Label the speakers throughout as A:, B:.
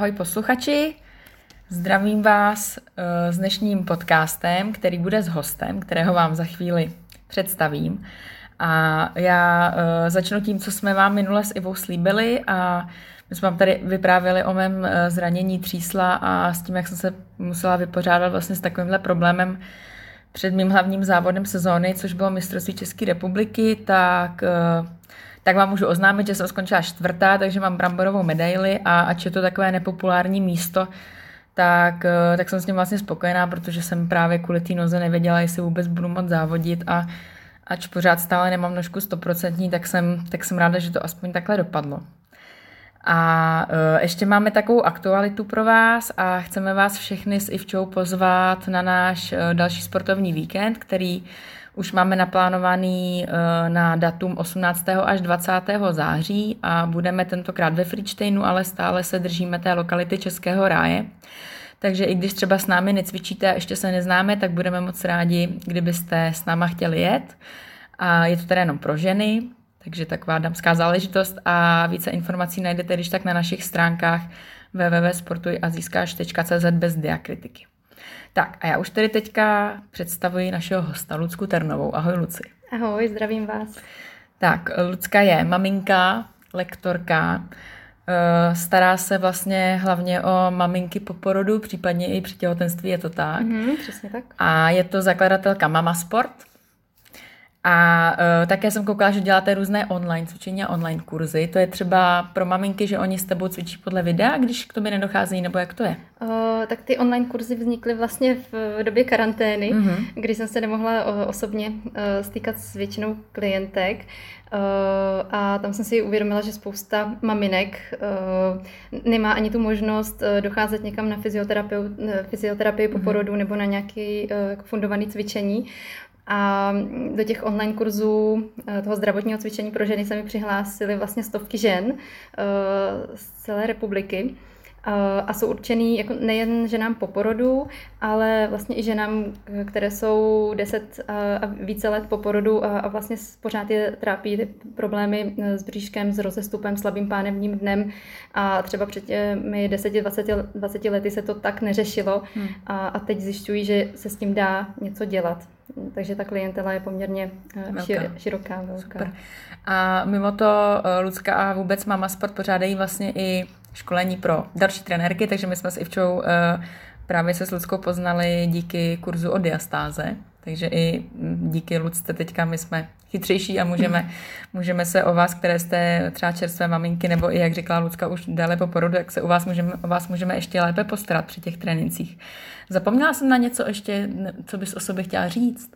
A: Ahoj posluchači, zdravím vás eh, s dnešním podcastem, který bude s hostem, kterého vám za chvíli představím. A já eh, začnu tím, co jsme vám minule s Ivou slíbili a my jsme vám tady vyprávěli o mém eh, zranění třísla a s tím, jak jsem se musela vypořádat vlastně s takovýmhle problémem před mým hlavním závodem sezóny, což bylo mistrovství České republiky, tak tak vám můžu oznámit, že jsem skončila čtvrtá, takže mám bramborovou medaili a ač je to takové nepopulární místo, tak, eh, tak jsem s ním vlastně spokojená, protože jsem právě kvůli té noze nevěděla, jestli vůbec budu moc závodit a ač pořád stále nemám nožku stoprocentní, tak jsem, tak jsem ráda, že to aspoň takhle dopadlo. A uh, ještě máme takovou aktualitu pro vás a chceme vás všechny s Ivčou pozvat na náš uh, další sportovní víkend, který už máme naplánovaný uh, na datum 18. až 20. září a budeme tentokrát ve Friedsteinu, ale stále se držíme té lokality Českého ráje. Takže i když třeba s námi necvičíte a ještě se neznáme, tak budeme moc rádi, kdybyste s náma chtěli jet. A je to teda jenom pro ženy, takže taková damská záležitost a více informací najdete když tak na našich stránkách www.sportujazískáš.cz bez diakritiky. Tak a já už tedy teďka představuji našeho hosta Lucku Ternovou. Ahoj Luci.
B: Ahoj, zdravím vás.
A: Tak, Lucka je maminka, lektorka, eh, stará se vlastně hlavně o maminky po porodu, případně i při těhotenství, je to tak?
B: Mm, přesně tak.
A: A je to zakladatelka Mama Sport, a uh, také jsem koukala, že děláte různé online cvičení a online kurzy. To je třeba pro maminky, že oni s tebou cvičí podle videa, když k tobě nedocházejí, nebo jak to je?
B: Uh, tak ty online kurzy vznikly vlastně v době karantény, mm-hmm. kdy jsem se nemohla uh, osobně uh, stýkat s většinou klientek. Uh, a tam jsem si uvědomila, že spousta maminek uh, nemá ani tu možnost uh, docházet někam na fyzioterapii, fyzioterapii po mm-hmm. porodu nebo na nějaký uh, fundovaný cvičení. A do těch online kurzů eh, toho zdravotního cvičení pro ženy se mi přihlásily vlastně stovky žen eh, z celé republiky. Eh, a jsou určený jako nejen ženám po porodu, ale vlastně i ženám, které jsou 10 a více let po porodu a vlastně pořád je trápí ty problémy s bříškem, s rozestupem, slabým pánevním dnem a třeba před těmi 10-20 20 lety se to tak neřešilo hmm. a, a teď zjišťují, že se s tím dá něco dělat takže ta klientela je poměrně eh, velká. široká. Velká. Super.
A: A mimo to eh, Lucka a vůbec Mama Sport pořádají vlastně i školení pro další trenérky, takže my jsme s Ivčou eh, právě se s Luckou poznali díky kurzu o diastáze, takže i díky Lucce teďka my jsme chytřejší a můžeme, můžeme se o vás, které jste třeba čerstvé maminky, nebo i jak řekla Lucka už dále po porodu, jak se u vás můžeme, o vás můžeme ještě lépe postarat při těch trénincích. Zapomněla jsem na něco ještě, co bys o sobě chtěla říct?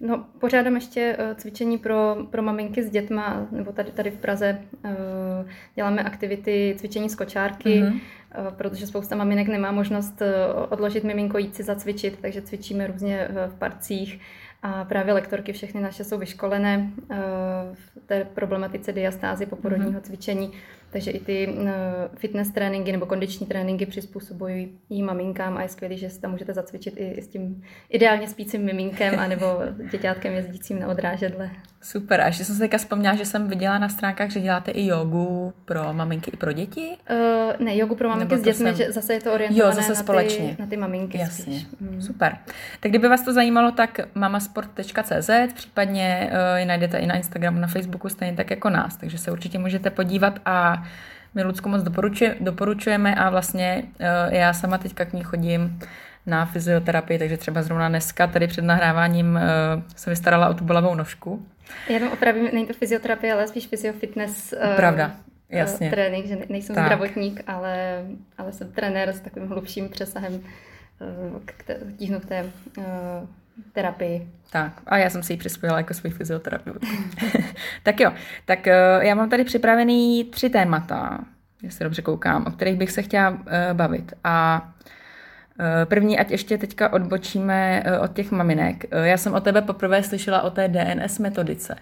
B: No, pořádám ještě uh, cvičení pro, pro maminky s dětma, nebo tady, tady v Praze uh, děláme aktivity cvičení z kočárky, mm-hmm. protože spousta maminek nemá možnost odložit miminko jít si zacvičit, takže cvičíme různě v parcích. A právě lektorky všechny naše jsou vyškolené v té problematice diastázy poporodního mm-hmm. cvičení. Takže i ty uh, fitness tréninky nebo kondiční tréninky přizpůsobují jí maminkám a je skvělé, že si tam můžete zacvičit i, i s tím ideálně spícím miminkem anebo děťátkem jezdícím na odrážedle.
A: Super. A ještě jsem se teďka vzpomněla, že jsem viděla na stránkách, že děláte i jogu pro maminky i pro děti?
B: Uh, ne, jogu pro maminky s dětmi, jsem... že zase je to orientované
A: jo, zase
B: na,
A: společně.
B: Ty, na ty maminky
A: Jasně. Mm. Super. Tak kdyby vás to zajímalo, tak mamasport.cz, případně uh, je najdete i na Instagramu, na Facebooku, stejně tak jako nás, takže se určitě můžete podívat a my Lucku moc doporučuje, doporučujeme a vlastně uh, já sama teďka k ní chodím na fyzioterapii, takže třeba zrovna dneska tady před nahráváním uh, se vystarala o tu bolavou nožku.
B: Já tam opravím, není to fyzioterapie, ale spíš fyziofitness uh,
A: Pravda, jasně.
B: trénink, že nejsem tak. zdravotník, ale, ale jsem trenér s takovým hlubším přesahem uh, k tíhnu k té uh, terapii.
A: Tak, a já jsem si ji přispěla jako svůj fyzioterapeut. tak jo, tak uh, já mám tady připravený tři témata, jestli dobře koukám, o kterých bych se chtěla uh, bavit. A uh, první, ať ještě teďka odbočíme uh, od těch maminek. Uh, já jsem o tebe poprvé slyšela o té DNS metodice.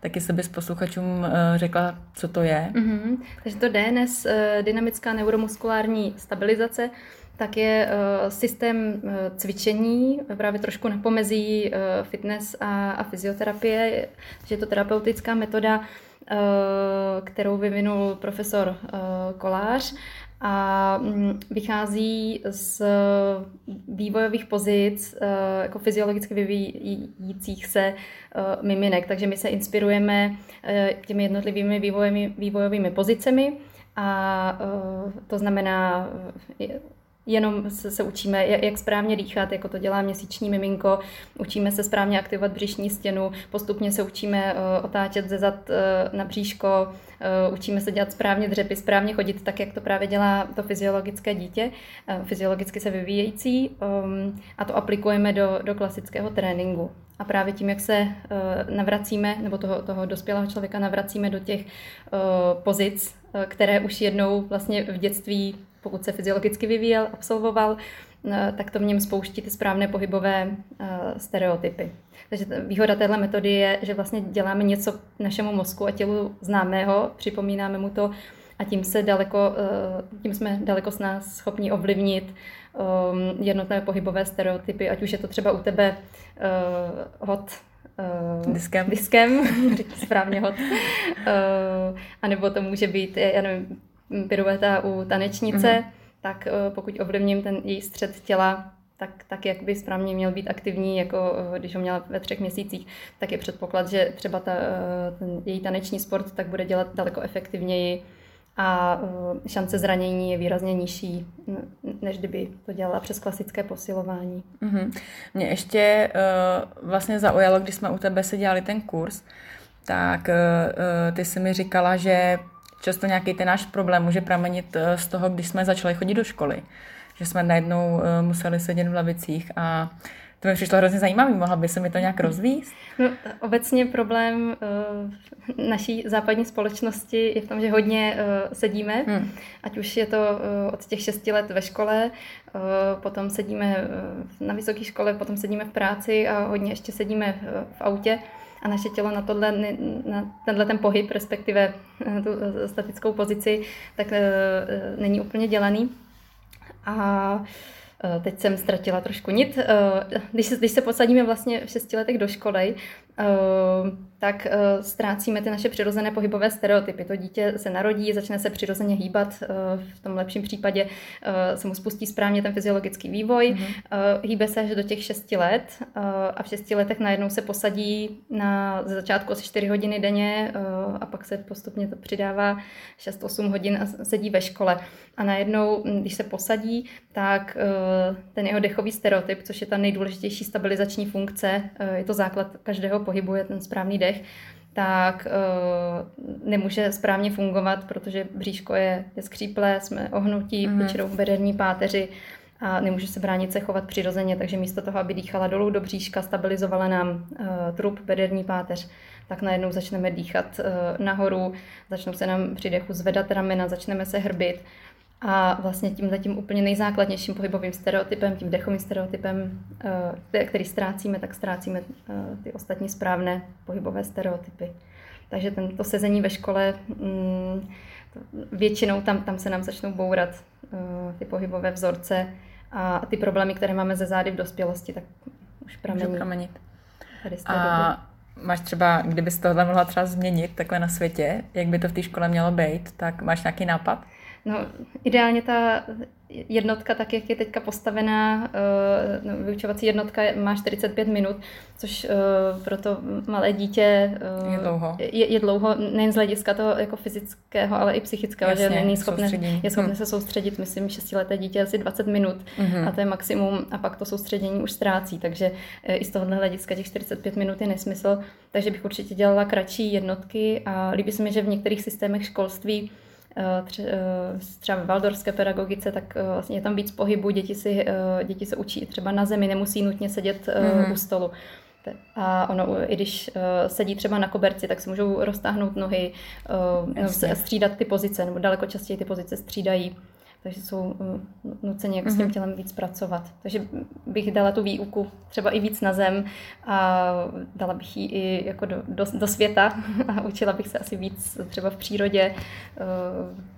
A: Tak jestli bys posluchačům řekla, co to je.
B: Mm-hmm. Takže to DNS, dynamická neuromuskulární stabilizace, tak je systém cvičení, právě trošku na pomezí fitness a, a fyzioterapie, že je to terapeutická metoda, kterou vyvinul profesor Kolář a mm, vychází z vývojových pozic eh, jako fyziologicky vyvíjících se eh, miminek. Takže my se inspirujeme eh, těmi jednotlivými vývojovými, vývojovými pozicemi a to znamená jenom se, se učíme, jak správně dýchat, jako to dělá měsíční miminko, učíme se správně aktivovat břišní stěnu, postupně se učíme uh, otáčet ze zad uh, na bříško, uh, učíme se dělat správně dřepy, správně chodit tak, jak to právě dělá to fyziologické dítě, uh, fyziologicky se vyvíjející um, a to aplikujeme do, do klasického tréninku. A právě tím, jak se uh, navracíme, nebo toho, toho dospělého člověka navracíme do těch uh, pozic, které už jednou vlastně v dětství pokud se fyziologicky vyvíjel, absolvoval, eh, tak to v něm spouští ty správné pohybové eh, stereotypy. Takže výhoda téhle metody je, že vlastně děláme něco našemu mozku a tělu známého, připomínáme mu to a tím, se daleko, eh, tím jsme daleko s nás schopni ovlivnit ehm, jednotné pohybové stereotypy, ať už je to třeba u tebe hod
A: diskem,
B: diskem správně hod, anebo to může být, já nevím, pirueta u tanečnice, mm-hmm. tak eh, pokud ovlivním ten její střed těla, tak, tak jak by správně měl být aktivní, jako eh, když ho měla ve třech měsících, tak je předpoklad, že třeba ta, eh, ten její taneční sport tak bude dělat daleko efektivněji a šance zranění je výrazně nižší, než kdyby to dělala přes klasické posilování.
A: Mm-hmm. Mě ještě uh, vlastně zaujalo, když jsme u tebe si dělali ten kurz, tak uh, ty jsi mi říkala, že často nějaký ten náš problém může pramenit eh, z toho, když jsme začali chodit do školy. Že jsme najednou eh, museli sedět v lavicích a to mi přišlo hrozně zajímavé, mohla by se mi to nějak rozvíst?
B: No, obecně problém uh, naší západní společnosti je v tom, že hodně uh, sedíme, hmm. ať už je to uh, od těch šesti let ve škole, uh, potom sedíme uh, na vysoké škole, potom sedíme v práci a hodně ještě sedíme uh, v autě a naše tělo na, tohle, na tenhle ten pohyb, respektive tu statickou pozici, tak není úplně dělaný. A teď jsem ztratila trošku nit. Když se, když se posadíme vlastně v šesti letech do školy, tak uh, ztrácíme ty naše přirozené pohybové stereotypy. To dítě se narodí, začne se přirozeně hýbat, uh, v tom lepším případě uh, se mu spustí správně ten fyziologický vývoj, mm-hmm. hýbe se až do těch 6 let a v 6 letech najednou se posadí na ze začátku asi 4 hodiny denně a pak se postupně to přidává 6-8 hodin a sedí ve škole. A najednou, když se posadí, tak ten jeho dechový stereotyp, což je ta nejdůležitější stabilizační funkce, je to základ každého pohybu, je ten správný dech, tak uh, nemůže správně fungovat, protože bříško je, je skříplé, jsme ohnutí, mm. většinou v bederní páteři a nemůže se bránit se chovat přirozeně, takže místo toho, aby dýchala dolů do bříška, stabilizovala nám uh, trup, bederní páteř, tak najednou začneme dýchat uh, nahoru, začnou se nám při dechu zvedat ramena, začneme se hrbit a vlastně tím tím úplně nejzákladnějším pohybovým stereotypem, tím dechovým stereotypem, eh, který ztrácíme, tak ztrácíme eh, ty ostatní správné pohybové stereotypy. Takže tento sezení ve škole, mm, většinou tam, tam se nám začnou bourat eh, ty pohybové vzorce a ty problémy, které máme ze zády v dospělosti, tak už pramení.
A: pramenit. Tady z té a doby. máš třeba, kdybys tohle mohla třeba změnit takhle na světě, jak by to v té škole mělo být, tak máš nějaký nápad?
B: No, ideálně ta jednotka, tak jak je teďka postavená, uh, no, vyučovací jednotka má 45 minut, což uh, pro to malé dítě
A: uh, je dlouho.
B: Je, je dlouho, nejen z hlediska toho jako fyzického, ale i psychického, Jasně, že není schopné, je schopné hmm. se soustředit, myslím, šestileté dítě asi 20 minut hmm. a to je maximum a pak to soustředění už ztrácí, takže i z tohohle hlediska těch 45 minut je nesmysl, takže bych určitě dělala kratší jednotky a líbí se mi, že v některých systémech školství Eh, eh, třeba ve valdorské pedagogice, tak eh, vlastně je tam víc pohybu, děti, si, děti se učí třeba na zemi, nemusí nutně sedět mm-hmm. u stolu. A ono, i když uh, sedí třeba na koberci, tak si můžou roztáhnout nohy, uh, střídat ty pozice, nebo daleko častěji ty pozice střídají takže jsou eh, nuceni jak s tím mhm. tělem víc pracovat. Takže bych dala tu výuku třeba i víc na zem a dala bych ji i jako do, do, do světa a učila bych se asi víc třeba v přírodě, eh,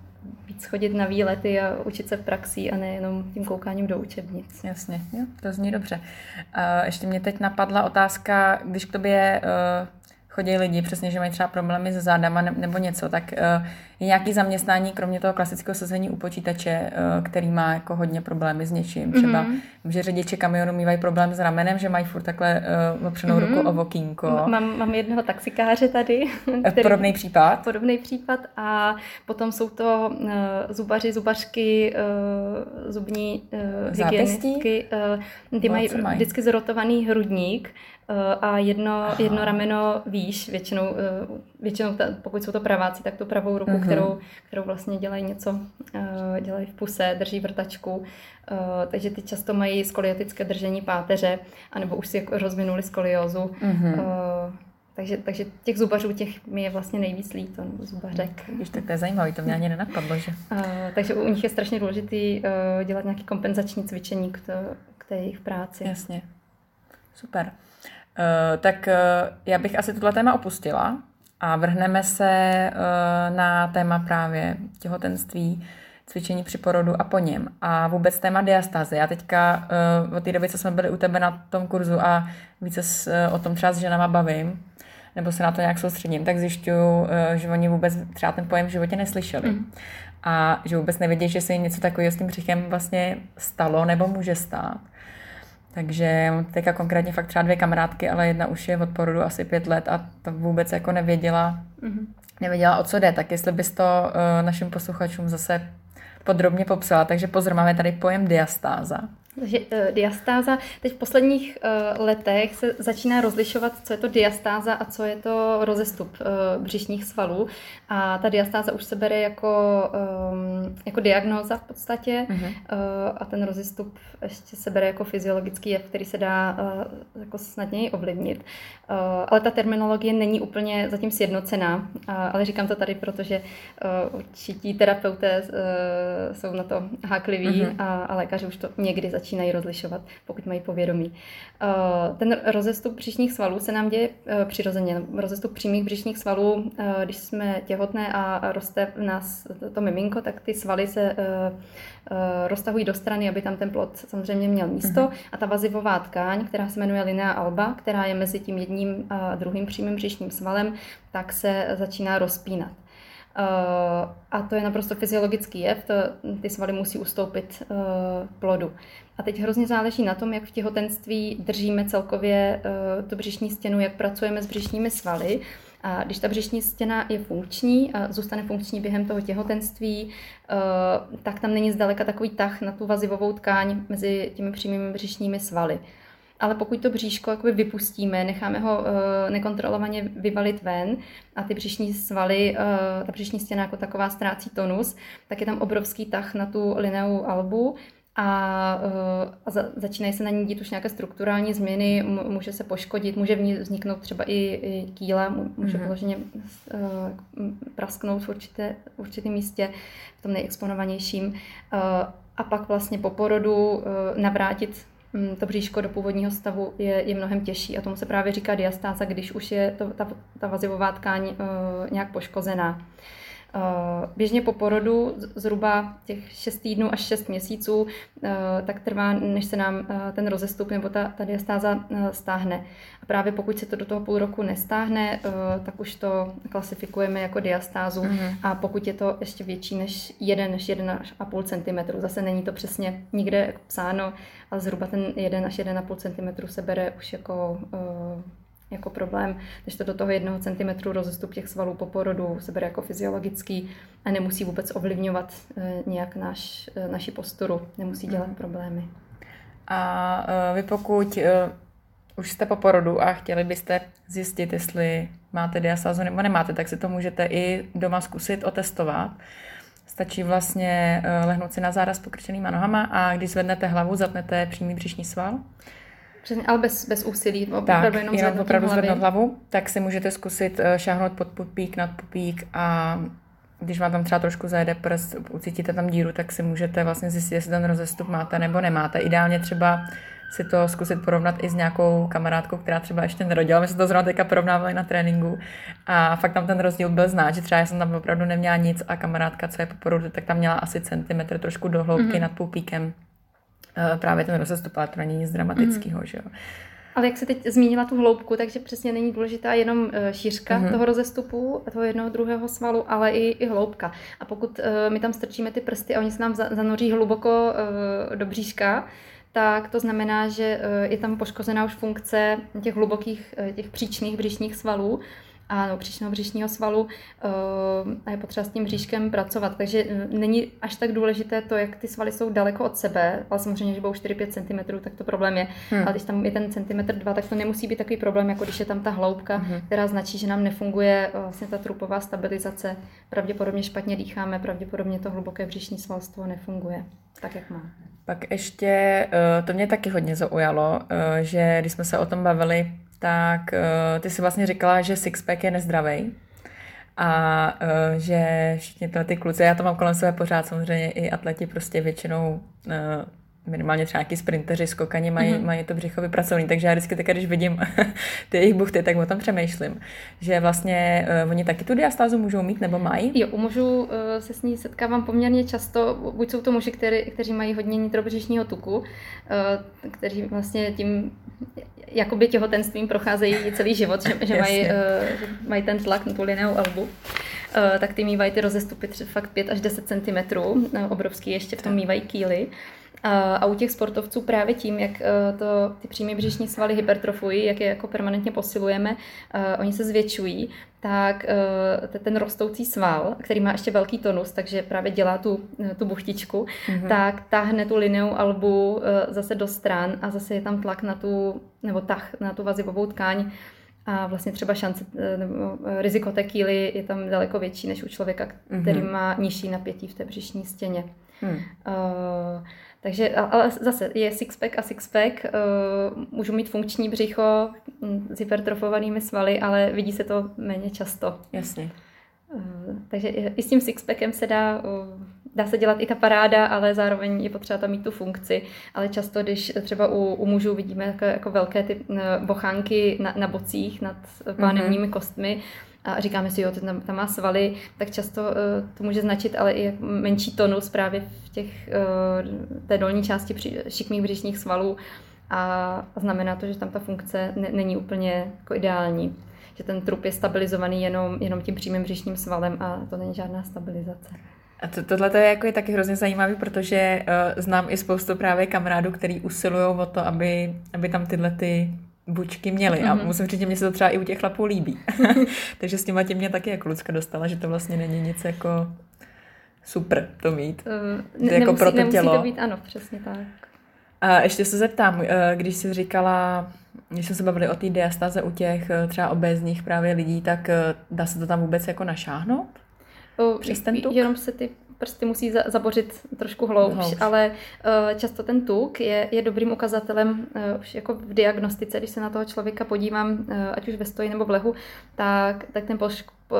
B: víc chodit na výlety a učit se v praxi a nejenom tím koukáním do učebnic.
A: Jasně, jo, to zní dobře. A ještě mě teď napadla otázka, když k tobě uh, chodí lidi, přesně, že mají třeba problémy se zádama nebo něco, tak uh, je nějaký zaměstnání, kromě toho klasického sezení u počítače, eh, který má jako hodně problémy s něčím. Třeba, mm-hmm. že řidiči kamionu mývají problém s ramenem, že mají furt takhle uh, opřenou mm-hmm. ruku o vokínko.
B: Mám, mám jednoho taxikáře tady.
A: Eh, který, podobný případ?
B: Podobný případ a potom jsou to uh, zubaři, zubařky, uh, zubní uh, hygienistky. Uh, ty mají, mají vždycky zrotovaný hrudník Eh, a jedno, jedno rameno výš, většinou, eh, většinou ta, pokud jsou to praváci, tak tu pravou ruku, uh-huh. Kterou, kterou vlastně dělají něco, eh, dělají v puse, drží vrtačku, takže ty často mají skoliotické držení páteře, anebo už si jako rozvinuli skoliózu. Uh-huh. Takže, takže těch zubařů, těch mi je vlastně nejvíc líto, nebo zubařek.
A: Když tak to je zajímavé, to mě ani nenapadlo, že?
B: Uh, takže u nich je strašně důležité uh, dělat nějaké kompenzační cvičení k, to, k té jejich práci.
A: Jasně. Super. Uh, tak uh, já bych asi tuhle téma opustila a vrhneme se uh, na téma právě těhotenství, cvičení při porodu a po něm. A vůbec téma diastáze. Já teďka uh, od té doby, co jsme byli u tebe na tom kurzu a více s, uh, o tom třeba s ženama bavím, nebo se na to nějak soustředím, tak zjišťuju, že oni vůbec třeba ten pojem v životě neslyšeli. Mm. A že vůbec nevědí, že se jim něco takového s tím břichem vlastně stalo nebo může stát. Takže mám teďka konkrétně fakt třeba dvě kamarádky, ale jedna už je od porodu asi pět let a to vůbec jako nevěděla, mm-hmm. nevěděla, o co jde. Tak jestli bys to uh, našim posluchačům zase podrobně popsala. Takže pozor, máme tady pojem diastáza.
B: Takže uh, diastáza, teď v posledních uh, letech se začíná rozlišovat, co je to diastáza a co je to rozestup uh, břišních svalů. A ta diastáza už se bere jako, um, jako diagnóza v podstatě uh-huh. uh, a ten rozestup ještě se bere jako fyziologický jev, který se dá jako snadněji ovlivnit. Ale ta terminologie není úplně zatím sjednocená, ale říkám to tady, protože určití terapeuté jsou na to hákliví uh-huh. a, a lékaři už to někdy začínají začínají rozlišovat, pokud mají povědomí. Eh, ten rozestup břišních svalů se nám děje eh, přirozeně. Rozestup přímých břišních svalů, eh, když jsme těhotné a roste v nás to miminko, tak ty svaly se roztahují do strany, aby tam ten plod samozřejmě měl místo. Uh-huh. A ta vazivová tkáň, která se jmenuje linea alba, která je mezi tím jedním a druhým přímým břišním svalem, tak se začíná rozpínat. A to je naprosto fyziologický jev, to, ty svaly musí ustoupit plodu. A teď hrozně záleží na tom, jak v těhotenství držíme celkově uh, tu břišní stěnu, jak pracujeme s břišními svaly. A když ta břišní stěna je funkční a zůstane funkční během toho těhotenství, tak tam není zdaleka takový tah na tu vazivovou tkáň mezi těmi přímými břišními svaly. Ale pokud to bříško jakoby vypustíme, necháme ho uh, nekontrolovaně vyvalit ven a ty břišní svaly, uh, ta břišní stěna jako taková ztrácí tonus, tak je tam obrovský tah na tu lineu albu a, uh, a za, začínají se na ní dít už nějaké strukturální změny, může se poškodit, může v ní vzniknout třeba i, i kýla, může mm-hmm. vyloženě uh, prasknout v, určité, v určitém místě, v tom nejexponovanějším. Uh, a pak vlastně po porodu uh, navrátit to bříško do původního stavu je, je mnohem těžší a tomu se právě říká diastáza, když už je to, ta, ta vazivová tkáň uh, nějak poškozená. Eh, běžně po porodu zhruba těch 6 týdnů až 6 měsíců eh, tak trvá, než se nám eh, ten rozestup nebo ta, ta diastáza stáhne. A právě pokud se to do toho půl roku nestáhne, tak už to klasifikujeme jako diastázu. Mm-hmm. A pokud je to ještě větší než 1 než 1,5 cm, zase není to přesně nikde psáno, ale zhruba ten 1 až 1,5 cm se bere už jako jako problém, než to do toho jednoho centimetru rozestup těch svalů po porodu se bere jako fyziologický a nemusí vůbec ovlivňovat eh, nějak naš, eh, naši posturu, nemusí dělat mm. problémy.
A: A eh, vy pokud už jste po porodu a chtěli byste zjistit, jestli máte diastázu nebo nemáte, tak si to můžete i doma zkusit otestovat. Stačí vlastně lehnout si na záraz pokrčenýma nohama a když zvednete hlavu, zatnete přímý břišní sval
B: Přesně, ale bez, bez úsilí,
A: opravdu tak, jenom, jenom opravdu zvednout hlavu, tak si můžete zkusit eh, šáhnout pod pupík, nad pupík a když vám tam třeba trošku zajede prst, ucítíte tam díru, tak si můžete vlastně zjistit, jestli ten rozestup máte nebo nemáte. Ideálně třeba si to zkusit porovnat i s nějakou kamarádkou, která třeba ještě nerodila. My jsme to zrovna teďka porovnávali na tréninku a fakt tam ten rozdíl byl znát, že třeba já jsem tam opravdu neměla nic a kamarádka, co je po porodu, tak tam měla asi centimetr trošku do hloubky mm-hmm. nad pupíkem. Eh, právě ten rozestup, ale to není nic dramatického, mm. že jo.
B: Ale jak se teď zmínila tu hloubku, takže přesně není důležitá jenom eh, šířka mm-hmm. toho rozestupu, toho jednoho druhého svalu, ale i, i hloubka. A pokud uh, my tam strčíme ty prsty a oni se nám zanoří hluboko uh, do bříška, tak to znamená, že je tam poškozená už funkce těch hlubokých, těch příčných břišních svalů a no, příčného břišního svalu uh, a je potřeba s tím bříškem pracovat. Takže eh, není až tak důležité to, jak ty svaly jsou daleko od sebe, ale samozřejmě, že budou 4-5 cm, tak to problém je. Hmm. Ale když tam je ten centimetr 2, tak to nemusí být takový problém, jako když je tam ta hloubka, hmm. která značí, že nám nefunguje uh, vlastně ta trupová stabilizace. Pravděpodobně špatně dýcháme, pravděpodobně to hluboké břišní svalstvo nefunguje tak, jak má.
A: Pak ještě, to mě taky hodně zaujalo, že když jsme se o tom bavili, tak uh, ty si vlastně říkala, že sixpack je nezdravý a uh, že všichni ty kluci, já to mám kolem sebe pořád, samozřejmě i atleti prostě většinou uh, minimálně třeba nějaký sprinteři, skokani mají, mm-hmm. mají to břicho vypracované, takže já vždycky tak, když vidím ty jejich buchty, tak o tom přemýšlím, že vlastně uh, oni taky tu diastázu můžou mít nebo mají?
B: Jo, u mužů uh, se s ní setkávám poměrně často, buď jsou to muži, který, kteří mají hodně nitrobřišního tuku, uh, kteří vlastně tím jakoby těhotenstvím procházejí celý život, že, že mají, uh, mají ten tlak na tu lineu albu, tak ty mývají ty rozestupy třeba fakt 5 až 10 cm, obrovský ještě v tom mývají kýly. A u těch sportovců právě tím, jak to, ty přímé břišní svaly hypertrofují, jak je jako permanentně posilujeme, oni se zvětšují, tak ten rostoucí sval, který má ještě velký tonus, takže právě dělá tu, tu buchtičku, mm-hmm. tak táhne tu lineu albu zase do stran a zase je tam tlak na tu, nebo tah na tu vazivovou tkáň a vlastně třeba šance nebo riziko té kýly je tam daleko větší než u člověka, který mm-hmm. má nižší napětí v té břišní stěně. Mm. Uh, takže, ale zase je sixpack a sixpack, uh, můžu mít funkční břicho hm, s hypertrofovanými svaly, ale vidí se to méně často.
A: Jasně.
B: Uh, takže i s tím sixpackem se dá, uh, dá se dělat i ta paráda, ale zároveň je potřeba tam mít tu funkci. Ale často, když třeba u, u mužů vidíme jako, jako velké ty bochánky na, na bocích nad pánevními mm-hmm. kostmi, a říkáme si, jo, to tam, tam má svaly, tak často uh, to může značit ale i menší tonus právě v těch, uh, té dolní části při, šikmých břišních svalů a znamená to, že tam ta funkce ne, není úplně jako ideální. Že ten trup je stabilizovaný jenom, jenom tím přímým břišním svalem a to není žádná stabilizace.
A: A to, tohle je jako je taky hrozně zajímavý, protože uh, znám i spoustu právě kamarádů, který usilují o to, aby, aby tam tyhle ty bučky měly. Mm-hmm. A mhm. musím říct, že mě se to třeba i u těch chlapů líbí. Takže s těma tím mě taky jako Lucka dostala, že to vlastně není nic jako super to mít. Uh,
B: ne, jako nemusí, pro to tělo. to být, ano, přesně tak.
A: A ještě se zeptám, eh, když jsi říkala, když jsme se bavili o té diastáze u těch eh, třeba obézních právě lidí, tak dá se to tam vůbec jako našáhnout?
B: Přes ten tuk? Jenom se ty prsty musí zabořit trošku hloubš, ale uh, často ten tuk je, je dobrým ukazatelem uh, už jako v diagnostice, když se na toho člověka podívám, uh, ať už ve stoji nebo v lehu, tak, tak ten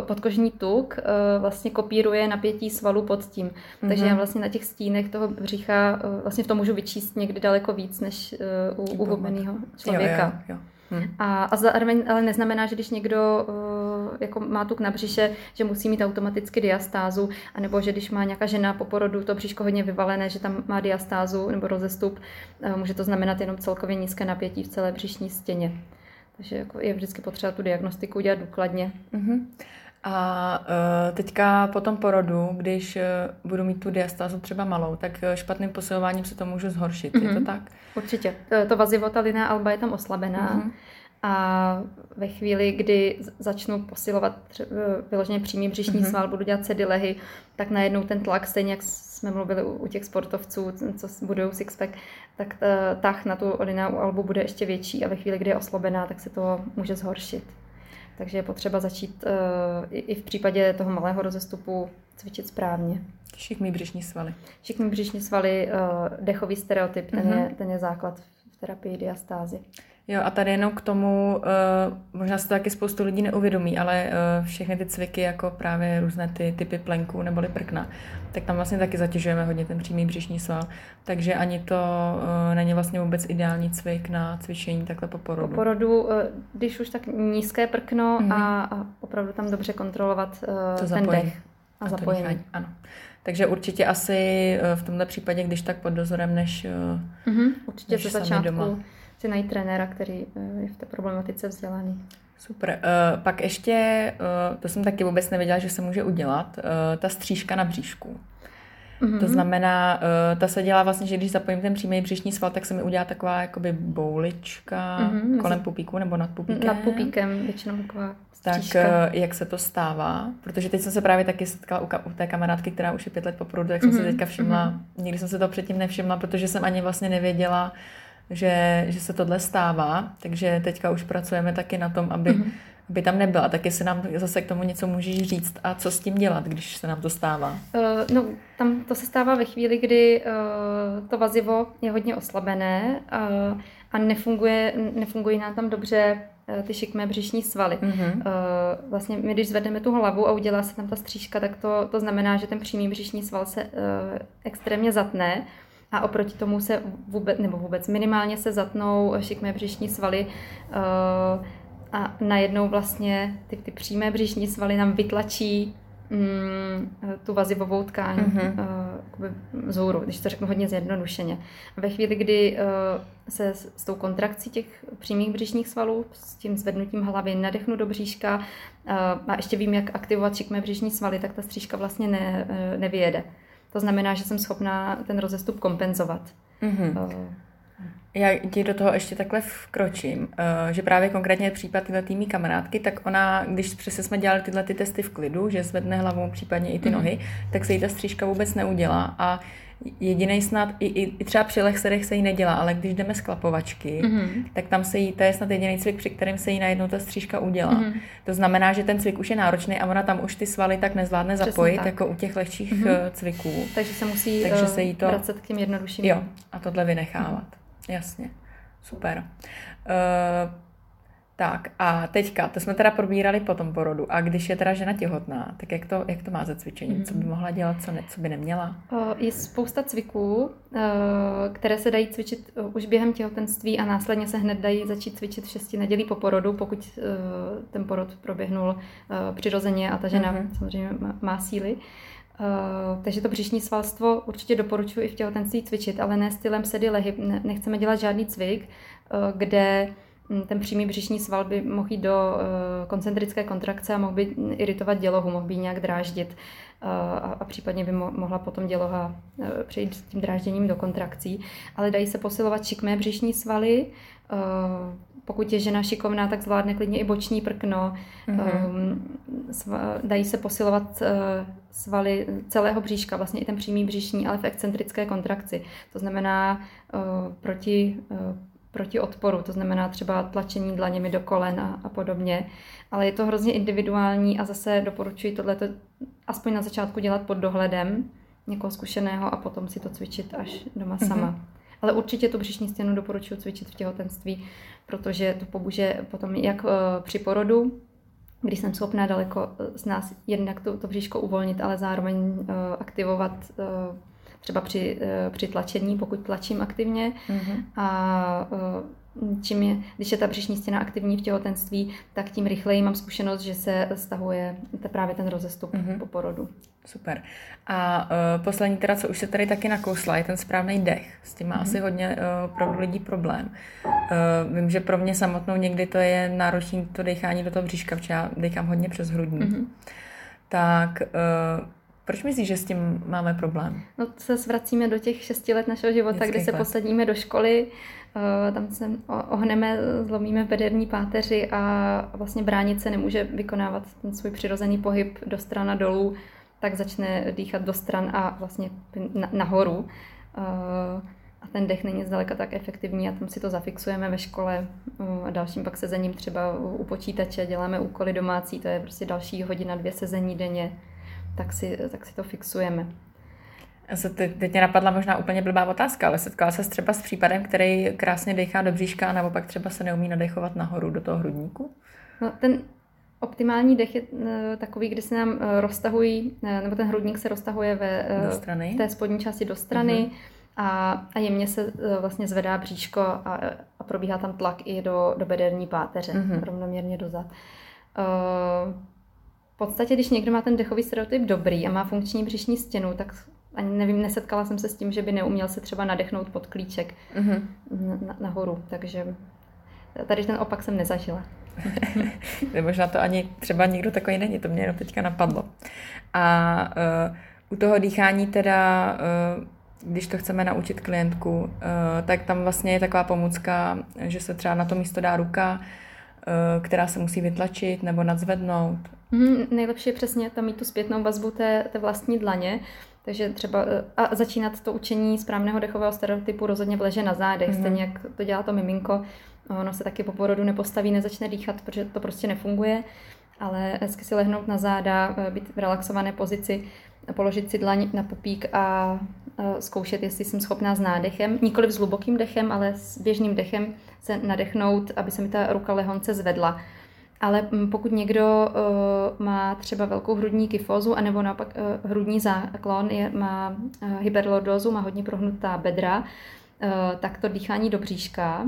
B: podkožní tuk vlastně kopíruje napětí svalu pod tím. Mm-hmm. Takže já vlastně na těch stínech toho břicha vlastně v tom můžu vyčíst někdy daleko víc než u uhubeného člověka. Jo, jo, jo. Hmm. A, a zároveň ale neznamená, že když někdo uh, jako má tuk na břiše, že musí mít automaticky diastázu, anebo že když má nějaká žena po porodu to břiško hodně vyvalené, že tam má diastázu nebo rozestup, uh, může to znamenat jenom celkově nízké napětí v celé břišní stěně. Takže jako je vždycky potřeba tu diagnostiku udělat důkladně. Mm-hmm.
A: A uh, teďka po tom porodu, když uh, budu mít tu diastázu třeba malou, tak uh, špatným posilováním se to můžu zhoršit. Mm-hmm. Je to mhm. tak?
B: Určitě. To, to vazivo, ta linea alba je tam oslabená. Mm-hmm. A ve chvíli, kdy začnu posilovat vyloženě přímý břišní mm-hmm. sval, budu dělat sedilehy, tak najednou ten tlak, stejně jak jsme mluvili u, u těch sportovců, co budují sixpack, tak tah na tu lineu albu bude ještě větší a ve chvíli, kdy je oslobená, tak se to může zhoršit. Takže je potřeba začít uh, i, v případě toho malého rozestupu cvičit správně.
A: Šikmý břišní svaly.
B: Šikmý břišní svaly, uh, dechový stereotyp, ten, mm-hmm. je, ten je základ v terapii diastázy.
A: Jo, a tady jenom k tomu, uh, možná se to taky spoustu lidí neuvědomí, ale uh, všechny ty cviky, jako právě různé ty typy plenků neboli prkna, tak tam vlastně taky zatěžujeme hodně ten přímý břišní sval. Takže ani to uh, není vlastně vůbec ideální cvik na cvičení takhle po porodu.
B: Po porodu, uh, když už tak nízké prkno mm-hmm. a, a opravdu tam dobře kontrolovat uh, to ten dech a, a zapojení.
A: Ano. Takže určitě asi v tomto případě, když tak pod dozorem, než,
B: mm-hmm, určitě než
A: začátku. Doma
B: si najít trenéra, který je v té problematice vzdělaný.
A: Super. Uh, pak ještě, uh, to jsem taky vůbec nevěděla, že se může udělat, uh, ta střížka na bříšku. Mm-hmm. To znamená, uh, ta se dělá vlastně, že když zapojím ten přímý břišní sval, tak se mi udělá taková jakoby boulička mm-hmm. kolem pupíku nebo nad pupíkem.
B: Nad pupíkem, většinou taková
A: střížka. Tak uh, jak se to stává? Protože teď jsem se právě taky setkala u, u té kamarádky, která už je pět let po porodu, tak jsem mm-hmm. se teďka všimla, mm-hmm. nikdy jsem se to předtím nevšimla, protože jsem ani vlastně nevěděla, že, že se tohle stává, takže teďka už pracujeme taky na tom, aby, mm-hmm. aby tam nebyla. Tak jestli nám zase k tomu něco můžeš říct a co s tím dělat, když se nám to stává?
B: Uh, no, tam to se stává ve chvíli, kdy uh, to vazivo je hodně oslabené uh, a nefunguje, nefungují nám tam dobře ty šikmé břišní svaly. Mm-hmm. Vlastně my, když zvedneme tu hlavu a udělá se tam ta střížka, tak to, to znamená, že ten přímý břišní sval se extrémně zatne a oproti tomu se vůbec, nebo vůbec minimálně se zatnou šikmé břišní svaly uh, a najednou vlastně ty, ty přímé břišní svaly nám vytlačí mm, tu vazivovou tkáň mm-hmm. uh, vzhůru, když to řeknu hodně zjednodušeně. Ve chvíli, kdy uh, se s, s tou kontrakcí těch přímých břišních svalů, s tím zvednutím hlavy nadechnu do bříška uh, a ještě vím, jak aktivovat šikmé břišní svaly, tak ta střížka vlastně ne, uh, nevyjede. To znamená, že jsem schopná ten rozestup kompenzovat. Mm-hmm.
A: Já ti do toho ještě takhle vkročím, eh, že právě konkrétně případ tyhle týmí kamarádky, tak ona, když přesně jsme dělali tyhle ty testy v klidu, že zvedne hlavu, případně i ty mm-hmm. nohy, tak se jí ta střížka vůbec neudělá a Jediný snad, i, i, i třeba při lechserech se jí nedělá, ale když jdeme z klapovačky, mm-hmm. tak tam se jí, to je snad jediný cvik, při kterém se jí najednou ta střížka udělá. Mm-hmm. To znamená, že ten cvik už je náročný a ona tam už ty svaly tak nezvládne Přesně zapojit, tak. jako u těch lehčích mm-hmm. cviků.
B: Takže se musí Takže se jí to... vracet k těm jednodušším.
A: Jo, a tohle vynechávat. Mm-hmm. Jasně. Super. Uh, tak a teďka, to jsme teda probírali po tom porodu. A když je teda žena těhotná, tak jak to, jak to má ze cvičení? Co by mhm. mohla dělat, co, ne, co by neměla?
B: Je spousta cviků, které se dají cvičit už během těhotenství a následně se hned dají začít cvičit v šesti nedělí po porodu, pokud ten porod proběhnul přirozeně a ta žena mm-hmm. samozřejmě má, síly. Uh, takže to břišní svalstvo určitě doporučuji i v těhotenství cvičit, ale ne stylem sedy lehy. Nechceme dělat žádný cvik, uh, kde ten přímý břišní sval by mohl jít do eh, koncentrické kontrakce a mohl by iritovat dělohu, mohl by nějak dráždit eh, a, a případně by mohla potom děloha eh, přejít s tím drážděním do kontrakcí. Ale dají se posilovat šikmé břišní svaly, pokud je žena šikovná, tak zvládne klidně i boční prkno. Mm-hmm. Dají se posilovat svaly celého bříška, vlastně i ten přímý břišní, ale v excentrické kontrakci. To znamená proti proti odporu, to znamená třeba tlačení dlaněmi do kolen a, a podobně. Ale je to hrozně individuální a zase doporučuji tohleto aspoň na začátku dělat pod dohledem někoho zkušeného a potom si to cvičit až doma mm-hmm. sama. Ale určitě tu břišní stěnu doporučuji cvičit v těhotenství, protože to pomůže potom jak uh, při porodu, když jsem schopná daleko z nás jednak to, to bříško uvolnit, ale zároveň uh, aktivovat třeba při, eh, při tlačení, pokud tlačím aktivně. Mm-hmm. A eh, čím je, když je ta břišní stěna aktivní v těhotenství, tak tím rychleji mám zkušenost, že se stahuje právě ten rozestup mm-hmm. po porodu.
A: Super. A uh, poslední teda, co už se tady taky nakousla, je ten správný dech. S tím má mm-hmm. asi hodně uh, opravdu lidí problém. Uh, vím, že pro mě samotnou někdy to je náročné to dechání do toho bříška, protože já dechám hodně přes hrudní. Mm-hmm. Tak uh, proč myslíš, že s tím máme problém?
B: No, se zvracíme do těch šesti let našeho života, kdy se posadíme do školy, eh, tam se ohneme, zlomíme bederní páteři a vlastně bránice nemůže vykonávat ten svůj přirozený pohyb do stran a dolů, tak začne dýchat do stran a vlastně nahoru. Eh, a ten dech není zdaleka tak efektivní a tam si to zafixujeme ve škole eh, a dalším pak sezením třeba u počítače, děláme úkoly domácí, to je prostě další hodina, dvě sezení denně tak si, tak si to fixujeme.
A: Se teď, teď mě napadla možná úplně blbá otázka, ale setkala se třeba s případem, který krásně dechá do bříška, nebo pak třeba se neumí nadechovat nahoru do toho hrudníku?
B: No, ten optimální dech je eh, takový, kdy se nám eh, roztahují, eh, nebo ten hrudník se roztahuje ve,
A: do strany.
B: v té spodní části do strany uh-huh. a, a jemně se vlastně zvedá bříško a, a probíhá tam tlak i do, do bederní páteře, uh-huh. rovnoměrně dozad. Uh, v podstatě, když někdo má ten dechový stereotyp dobrý a má funkční břišní stěnu, tak ani nevím, nesetkala jsem se s tím, že by neuměl se třeba nadechnout pod klíček mm-hmm. na, nahoru, takže tady ten opak jsem nezažila.
A: Možná to ani třeba nikdo takový není, to mě jenom teďka napadlo. A uh, u toho dýchání teda, uh, když to chceme naučit klientku, uh, tak tam vlastně je taková pomůcka, že se třeba na to místo dá ruka, která se musí vytlačit nebo nadzvednout.
B: Mm, nejlepší je přesně tam mít tu zpětnou vazbu té, té vlastní dlaně, takže třeba a začínat to učení správného dechového stereotypu rozhodně v leže na zádech, mm-hmm. stejně jak to dělá to miminko. Ono se taky po porodu nepostaví, nezačne dýchat, protože to prostě nefunguje, ale hezky si lehnout na záda, být v relaxované pozici, položit si dlaň na pupík a zkoušet, jestli jsem schopná s nádechem, nikoli s hlubokým dechem, ale s běžným dechem se nadechnout, aby se mi ta ruka lehonce zvedla. Ale pokud někdo uh, má třeba velkou hrudní kyfózu, anebo naopak uh, hrudní záklon, je, má uh, hyperlordózu, má hodně prohnutá bedra, uh, tak to dýchání do bříška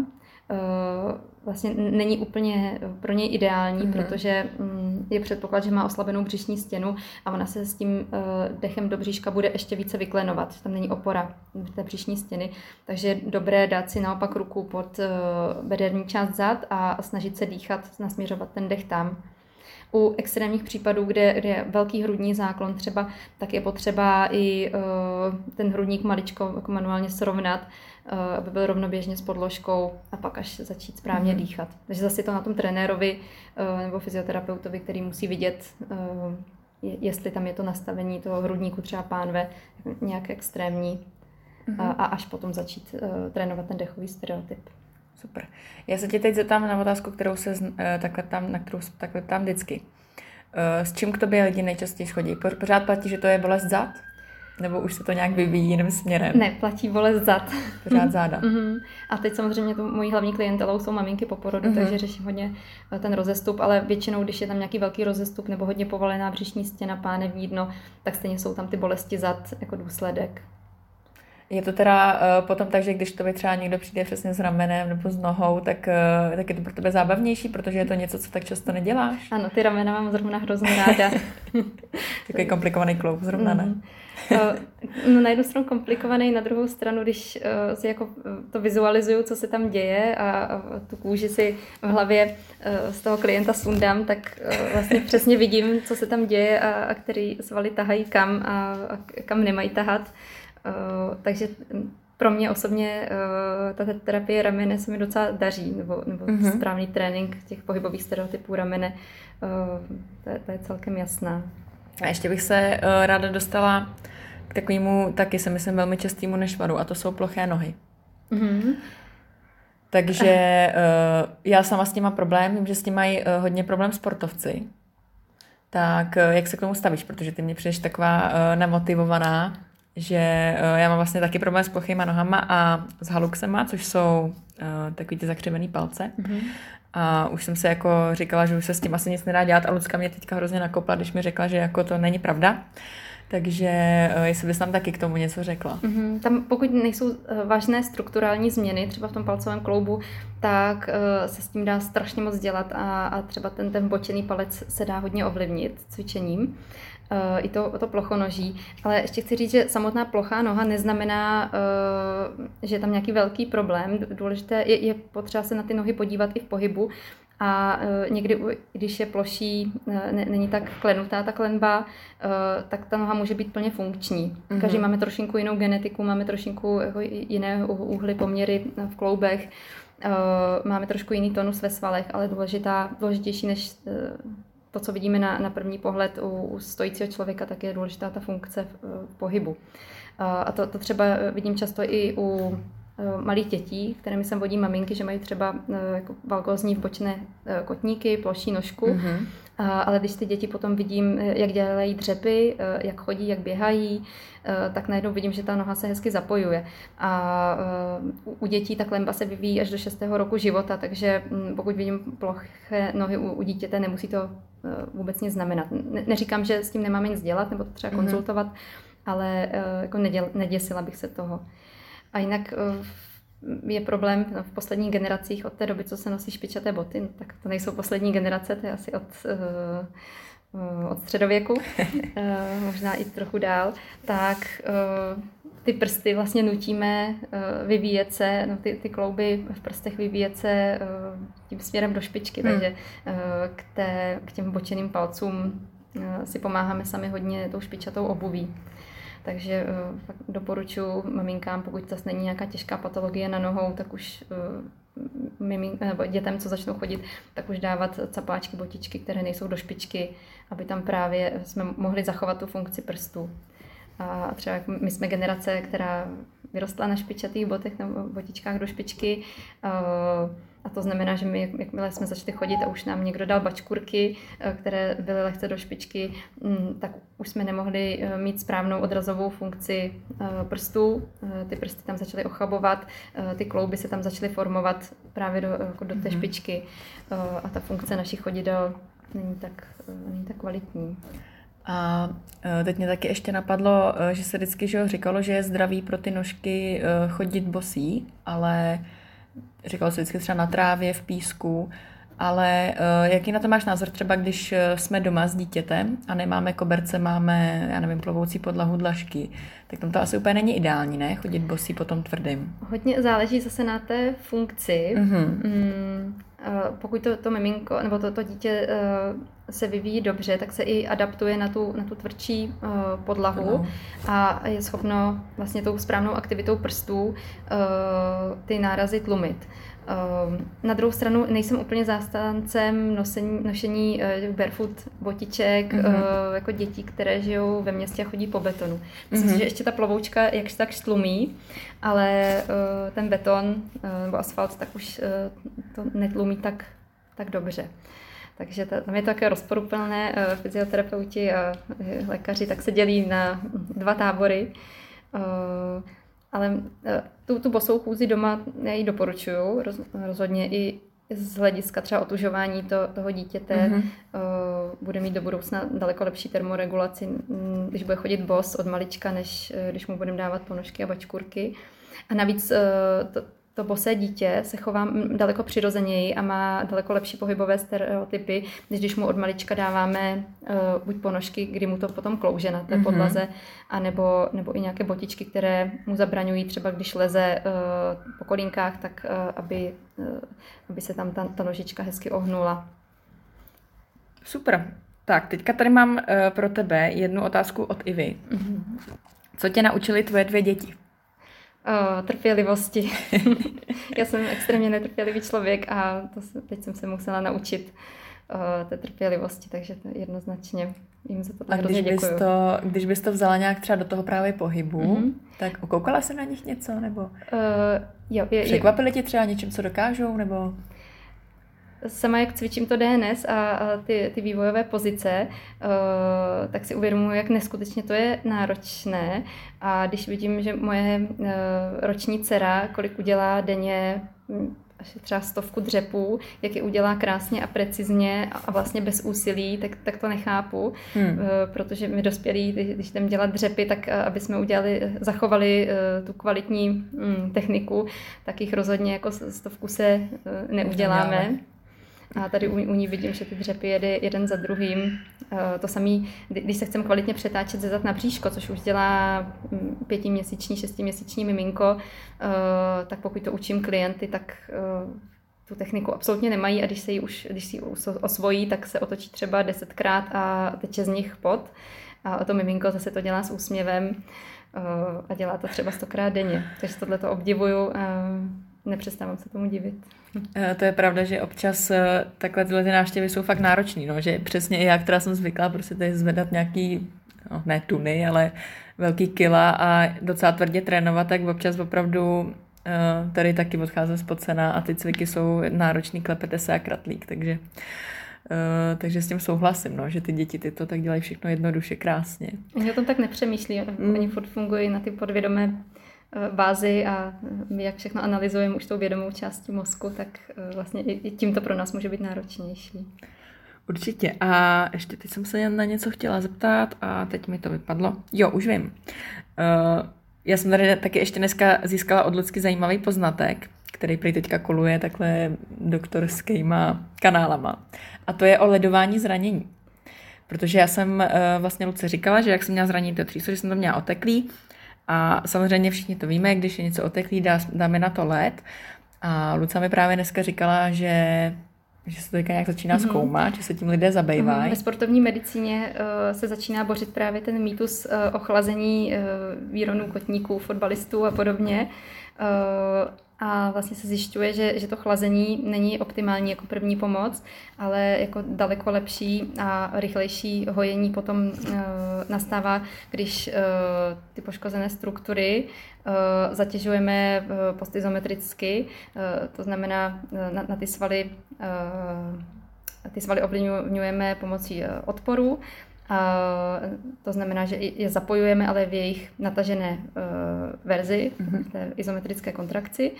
B: vlastně není úplně pro něj ideální, mm-hmm. protože mm, je předpoklad, že má oslabenou břišní stěnu a ona se s tím uh, dechem do bříška bude ještě více vyklenovat. Tam není opora té břišní stěny, takže je dobré dát si naopak ruku pod uh, bederní část zad a snažit se dýchat, nasměřovat ten dech tam. U extrémních případů, kde, kde je velký hrudní záklon třeba, tak je potřeba i ten hrudník maličko jako manuálně srovnat, aby byl rovnoběžně s podložkou a pak až začít správně mm-hmm. dýchat. Takže zase to na tom trenérovi uh, nebo fyzioterapeutovi, který musí vidět, uh, jestli tam je to nastavení toho hrudníku třeba pánve nějak extrémní mm-hmm. a, až potom začít trénovat ten dechový stereotyp.
A: Super. Já se tě teď zeptám na otázku, kterou se eh, takhle tam, na kterou se takhle tam vždycky. Eh, s čím k tobě lidi nejčastěji schodí? Pořád platí, že to je bolest zad? Nebo už se to nějak vyvíjí jiným směrem?
B: Ne, platí bolest zad.
A: Pořád záda.
B: mm-hmm. A teď samozřejmě to mojí hlavní klientelou jsou maminky po porodu, mm-hmm. takže řeším hodně eh, ten rozestup, ale většinou, když je tam nějaký velký rozestup nebo hodně povalená břišní stěna, pánevní dno, tak stejně jsou tam ty bolesti zad jako důsledek.
A: Je to teda uh, potom tak, že když to třeba někdo přijde přesně s ramenem nebo s nohou, tak, uh, tak je to pro tebe zábavnější, protože je to něco, co tak často neděláš.
B: Ano, ty ramena mám zrovna hrozně ráda.
A: Takový komplikovaný kloub zrovna, ne? Mm.
B: no na jednu stranu komplikovaný, na druhou stranu, když uh, si jako to vizualizuju, co se tam děje a, a tu kůži si v hlavě uh, z toho klienta sundám, tak uh, vlastně přesně vidím, co se tam děje a, a který svaly tahají kam a, a kam nemají tahat. Uh, takže pro mě osobně uh, ta terapie ramene se mi docela daří, nebo, nebo mm-hmm. správný trénink těch pohybových stereotypů ramene, uh, to, je, to je celkem jasná.
A: A ještě bych se uh, ráda dostala k takovému, taky se myslím, velmi častému nešvaru, a to jsou ploché nohy. Mm-hmm. Takže uh, já sama s tím mám problém, vím, že s tím mají uh, hodně problém sportovci. Tak uh, jak se k tomu stavíš? Protože ty mě přijdeš taková uh, nemotivovaná že uh, já mám vlastně taky problém s plochýma nohama a s haluxema, což jsou uh, takový ty zakřivený palce. Mm-hmm. A už jsem se jako říkala, že už se s tím asi nic nedá dělat a Lucka mě teďka hrozně nakopla, když mi řekla, že jako to není pravda. Takže uh, jestli bys tam taky k tomu něco řekla.
B: Mm-hmm. Tam pokud nejsou vážné strukturální změny, třeba v tom palcovém kloubu, tak uh, se s tím dá strašně moc dělat a, a třeba ten, ten bočený palec se dá hodně ovlivnit cvičením. Uh, i to, to plochonoží. Ale ještě chci říct, že samotná plochá noha neznamená, uh, že je tam nějaký velký problém. Důležité je, je potřeba se na ty nohy podívat i v pohybu. A uh, někdy, když je ploší, ne, není tak klenutá ta klenba, uh, tak ta noha může být plně funkční. Mm-hmm. Každý máme trošinku jinou genetiku, máme trošinku jako jiné úhly, poměry v kloubech, uh, máme trošku jiný tonus ve svalech, ale důležitá, důležitější než to, co vidíme na, na první pohled u, u stojícího člověka, tak je důležitá ta funkce v, v pohybu. A to, to třeba vidím často i u malých dětí, kterými jsem vodí maminky, že mají třeba e, jako valgózní vbočné e, kotníky, ploší nožku, mm-hmm. ale když ty děti potom vidím, jak dělají dřepy, jak chodí, jak běhají, tak najednou vidím, že ta noha se hezky zapojuje. A u dětí ta klemba se vyvíjí až do 6. roku života, takže pokud vidím ploché nohy u, dítěte, nemusí to Eh, vůbec nic znamenat. Ne, neříkám, že s tím nemáme nic dělat, nebo to třeba mm-hmm. konzultovat, ale eh, jako neděl, neděsila bych se toho. A jinak eh, je problém no, v posledních generacích od té doby, co se nosí špičaté boty, no, tak to nejsou poslední generace, to je asi od od středověku, možná i trochu dál, tak ty prsty vlastně nutíme vyvíjet se, no ty, ty klouby v prstech vyvíjet se tím směrem do špičky, hmm. takže k, té, k těm bočeným palcům si pomáháme sami hodně tou špičatou obuví. Takže uh, doporučuji maminkám, pokud zase není nějaká těžká patologie na nohou, tak už uh, mimink, nebo dětem, co začnou chodit, tak už dávat capáčky, botičky, které nejsou do špičky, aby tam právě jsme mohli zachovat tu funkci prstů. A třeba my jsme generace, která vyrostla na špičatých botech nebo botičkách do špičky, uh, a to znamená, že my, jakmile jsme začali chodit a už nám někdo dal bačkurky, eh, které byly lehce do špičky, mm, tak už jsme nemohli eh, mít správnou odrazovou funkci eh, prstů. Ty prsty tam začaly ochabovat, ty klouby se tam začaly formovat právě do, jako do té mhm. špičky a ta funkce našich chodidel není tak, není tak kvalitní.
A: A teď mě taky ještě napadlo, že se vždycky že říkalo, že je zdravý pro ty nožky chodit bosí, ale říkalo se vždycky třeba na trávě, v písku, ale uh, jaký na to máš názor třeba, když eh, jsme doma s dítětem a nemáme koberce, máme, já nevím, plovoucí podlahu dlažky, tak tam to asi úplně není ideální, ne? Chodit bosí po tom tvrdým.
B: Hodně záleží zase na té funkci. Mm-hmm. Mm, pokud to, to miminko nebo to, to dítě se vyvíjí dobře, tak se i adaptuje na tu, na tu tvrdší uh, podlahu no. a je schopno vlastně tou správnou aktivitou prstů uh, ty nárazy tlumit. Uh, na druhou stranu nejsem úplně zástancem nosení, nošení uh, barefoot botiček mm-hmm. uh, jako dětí, které žijou ve městě a chodí po betonu. Myslím mm-hmm. si, že ještě ta plovoučka jakž tak štlumí, ale ten beton nebo asfalt tak už to netlumí tak, tak dobře. Takže tam je to také rozporuplné. Uh, fyzioterapeuti a uh, lékaři tak se dělí na dva tábory. Uh, ale tu, tu bosou chůzi doma já ji doporučuju roz, rozhodně i z hlediska třeba otužování to, toho dítěte mm-hmm. uh, bude mít do budoucna daleko lepší termoregulaci, když bude chodit bos od malička, než když mu budeme dávat ponožky a bačkurky. A navíc uh, to, to bosé dítě se chová daleko přirozeněji a má daleko lepší pohybové stereotypy, než když mu od malička dáváme uh, buď ponožky, kdy mu to potom klouže na té mm-hmm. podlaze, anebo, nebo i nějaké botičky, které mu zabraňují třeba, když leze uh, po kolínkách, tak uh, aby, uh, aby se tam ta, ta nožička hezky ohnula.
A: Super. Tak, teďka tady mám uh, pro tebe jednu otázku od Ivy. Mm-hmm. Co tě naučili tvoje dvě děti?
B: Uh, trpělivosti. Já jsem extrémně netrpělivý člověk a to se, teď jsem se musela naučit uh, té trpělivosti, takže to jednoznačně jim za to
A: A když bys, to, když bys to vzala nějak třeba do toho právě pohybu, mm-hmm. tak okoukala se na nich něco? Nebo uh, jo, je, překvapili tě třeba něčím, co dokážou? Nebo
B: sama jak cvičím to DNS a, a ty, ty vývojové pozice, uh, tak si uvědomuji, jak neskutečně to je náročné. A když vidím, že moje uh, roční dcera, kolik udělá denně, hm, až třeba stovku dřepů, jak je udělá krásně a precizně a vlastně bez úsilí, tak, tak to nechápu, hmm. uh, protože my dospělí, když jdeme dělat dřepy, tak aby jsme udělali, zachovali tu kvalitní um, techniku, tak jich rozhodně jako stovku se neuděláme. neuděláme. A tady u, u ní vidím, že ty dřepy jede jeden za druhým. Eh, to samé, když se chcem kvalitně přetáčet ze zad na bříško, což už dělá mm, pětiměsíční, šestiměsíční miminko, eh, tak pokud to učím klienty, tak eh, tu techniku absolutně nemají a když se ji už, když si osvojí, tak se otočí třeba desetkrát a teče z nich pot. A to miminko zase to dělá s úsměvem a dělá to třeba stokrát denně. Takže tohle to obdivuju nepřestávám se tomu divit.
A: Eh, to je pravda, že občas eh, takhle tyhle ty návštěvy jsou fakt náročný, no, že přesně i já, která jsem zvyklá prostě tady zvedat nějaký, no, ne tuny, ale velký kila a docela tvrdě trénovat, tak občas opravdu eh, tady taky odcházím spocena a ty cviky jsou náročný, klepete se a kratlík, takže Uh, takže s tím souhlasím, no, že ty děti ty to tak dělají všechno jednoduše, krásně.
B: Oni o tom tak nepřemýšlí, mm. oni furt fungují na ty podvědomé bázi a my jak všechno analyzujeme už tou vědomou částí mozku, tak eh, vlastně i tím to pro nás může být náročnější.
A: Určitě. A ještě teď jsem se na něco chtěla zeptat a teď mi to vypadlo. Jo, už vím. Já jsem tady taky ještě dneska získala od Lucky zajímavý poznatek, který prý teďka koluje takhle doktorskýma kanálama. A to je o ledování zranění. Protože já jsem vlastně Luce říkala, že jak jsem měla zranění to tříso, že jsem to měla oteklý. A samozřejmě všichni to víme, když je něco oteklý, dá, dáme na to led. A Luca mi právě dneska říkala, že že se to teďka nějak začíná mm-hmm. zkoumat, že se tím lidé zabývají. Mm,
B: ve sportovní medicíně uh, se začíná bořit právě ten mýtus uh, ochlazení uh, výronů kotníků, fotbalistů a podobně. Uh, a vlastně se zjišťuje, že, že to chlazení není optimální jako první pomoc, ale jako daleko lepší a rychlejší hojení potom uh, nastává, když uh, ty poškozené struktury uh, zatěžujeme uh, postizometricky, uh, to znamená uh, na, na ty svaly uh, ty svaly ovlivňujeme pomocí odporu to znamená, že je zapojujeme, ale v jejich natažené uh, verzi, mm-hmm. v té izometrické kontrakci.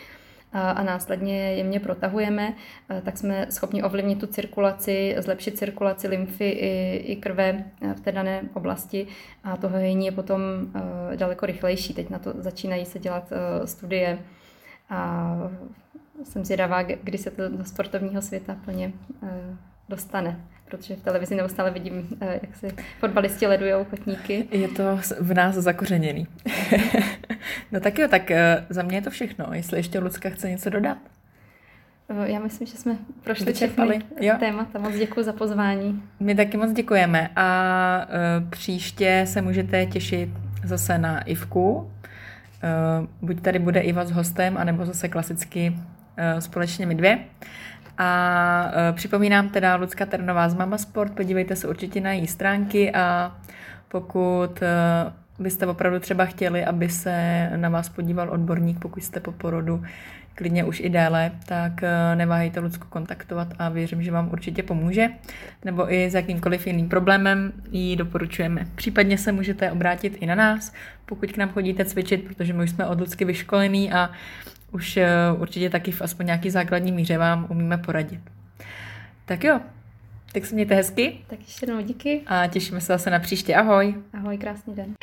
B: A, následně jemně protahujeme, uh, tak jsme schopni ovlivnit tu cirkulaci, zlepšit cirkulaci lymfy i, i krve v té dané oblasti. A to hojení je potom daleko rychlejší. Teď na to začínají se dělat studie. A jsem zvědavá, kdy se to do sportovního světa plně dostane protože v televizi neustále vidím, eh, jak si fotbalisti ledujou kotníky.
A: Je to v nás zakořeněný. no tak jo, tak eh, za mě je to všechno. Jestli ještě Lucka chce něco dodat.
B: Eh, já myslím, že jsme prošli Vyčerpali. všechny témata. Moc děkuji za pozvání.
A: My taky moc děkujeme a příště se můžete těšit zase na Ivku. Buď tady bude Iva s hostem, anebo zase klasicky společně my dvě. A uh, připomínám teda Lucka Ternová z Mama Sport, podívejte se určitě na její stránky a pokud uh, byste opravdu třeba chtěli, aby se na vás podíval odborník, pokud jste po porodu klidně už i déle, tak uh, neváhejte Lucku kontaktovat a věřím, že vám určitě pomůže. Nebo i s jakýmkoliv jiným problémem ji doporučujeme. Případně se můžete obrátit i na nás, pokud k nám chodíte cvičit, protože my už jsme od Lucky vyškolení a už eh, určitě taky v aspoň nějaký základní míře vám umíme poradit. Tak jo, tak se mějte hezky.
B: Tak ještě jednou díky.
A: A těšíme se zase na příště. Ahoj.
B: Ahoj, krásný den.